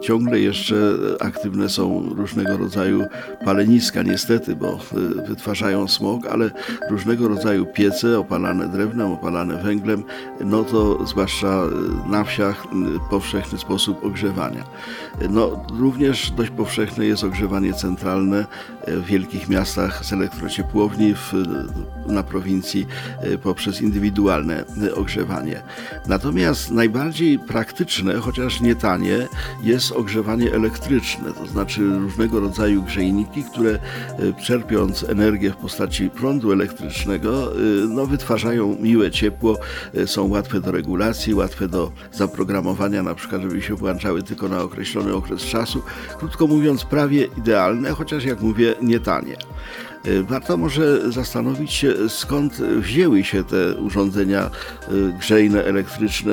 Ciągle jeszcze aktywne są różnego rodzaju paleniska, niestety, bo y, wytwarzają smog, ale różnego rodzaju piece opalane drewnem, opalane węglem, no to zwłaszcza y, na wsiach powszechny sposób ogrzewania. No, również dość powszechne jest ogrzewanie centralne w wielkich miastach z elektrociepłowni, w, na prowincji poprzez indywidualne ogrzewanie. Natomiast najbardziej praktyczne, chociaż nie tanie, jest ogrzewanie elektryczne, to znaczy różnego rodzaju grzejniki, które e, czerpiąc energię w postaci prądu elektrycznego, e, no, wytwarzają miłe ciepło, e, są łatwe do regulacji, łatwe do zaprogramowania, na przykład, żeby się włączały tylko na określony okres czasu. Krótko mówiąc, prawie idealne, chociaż jak mówię, nie tanie. E, warto może zastanowić się, skąd wzięły się te urządzenia e, grzejne, elektryczne,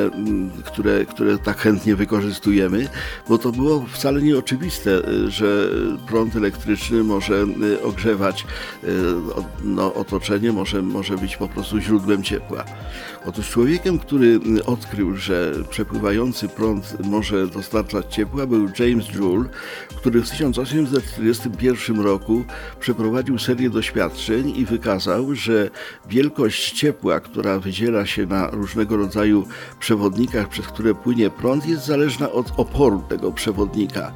które, które tak chętnie wykorzystujemy, bo to było wcale nieoczywiste, e, że prąd elektryczny może ogrzewać no, otoczenie, może, może być po prostu źródłem ciepła. Otóż człowiekiem, który odkrył, że przepływający prąd może dostarczać ciepła, był James Joule, który w 1841 roku przeprowadził serię serię doświadczeń i wykazał, że wielkość ciepła, która wydziela się na różnego rodzaju przewodnikach, przez które płynie prąd, jest zależna od oporu tego przewodnika.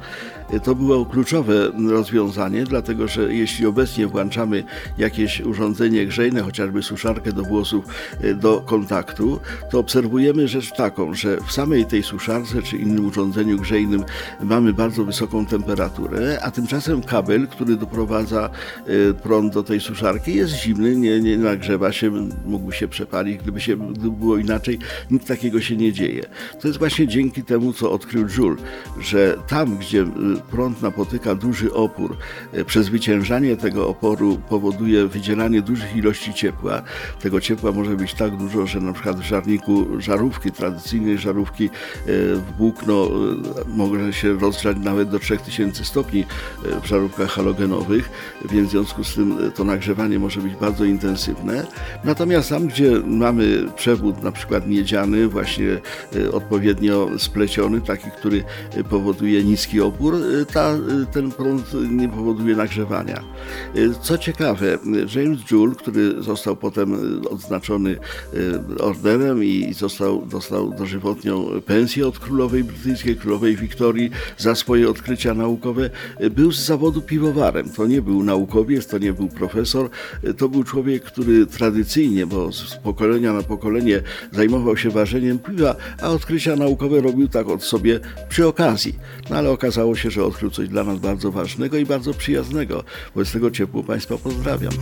To było kluczowe rozwiązanie, dlatego że jeśli obecnie włączamy jakieś urządzenie grzejne, chociażby suszarkę do włosów e, do kontaktu, to obserwujemy rzecz taką, że w samej tej suszarce czy innym urządzeniu grzejnym mamy bardzo wysoką temperaturę, a tymczasem kabel, który doprowadza e, prąd do tej suszarki jest zimny, nie, nie nagrzewa się, mógłby się przepalić, gdyby, się, gdyby było inaczej, nic takiego się nie dzieje. To jest właśnie dzięki temu, co odkrył Joule, że tam, gdzie e, prąd napotyka duży opór, e, przezwyciężanie tego oporu powoduje wydzielanie dużych ilości ciepła. Tego ciepła może być tak dużo, że na przykład w żarniku żarówki, tradycyjnej żarówki, e, włókno e, może się rozgrzać nawet do 3000 stopni w żarówkach halogenowych, więc w związku z tym to nagrzewanie może być bardzo intensywne. Natomiast tam, gdzie mamy przewód na przykład miedziany, właśnie odpowiednio spleciony, taki, który powoduje niski opór, ta, ten prąd nie powoduje nagrzewania. Co ciekawe, James Joule, który został potem odznaczony e, orderem i został, dostał dożywotnią pensję od królowej brytyjskiej, królowej Wiktorii za swoje odkrycia naukowe, był z zawodu piwowarem. To nie był naukowiec, to nie był profesor, to był człowiek, który tradycyjnie, bo z pokolenia na pokolenie zajmował się ważeniem piwa, a odkrycia naukowe robił tak od sobie przy okazji. No ale okazało się, że odkrył coś dla nas bardzo ważnego i bardzo przyjaznego. Wobec tego ciepło Państwa pozdrawiam.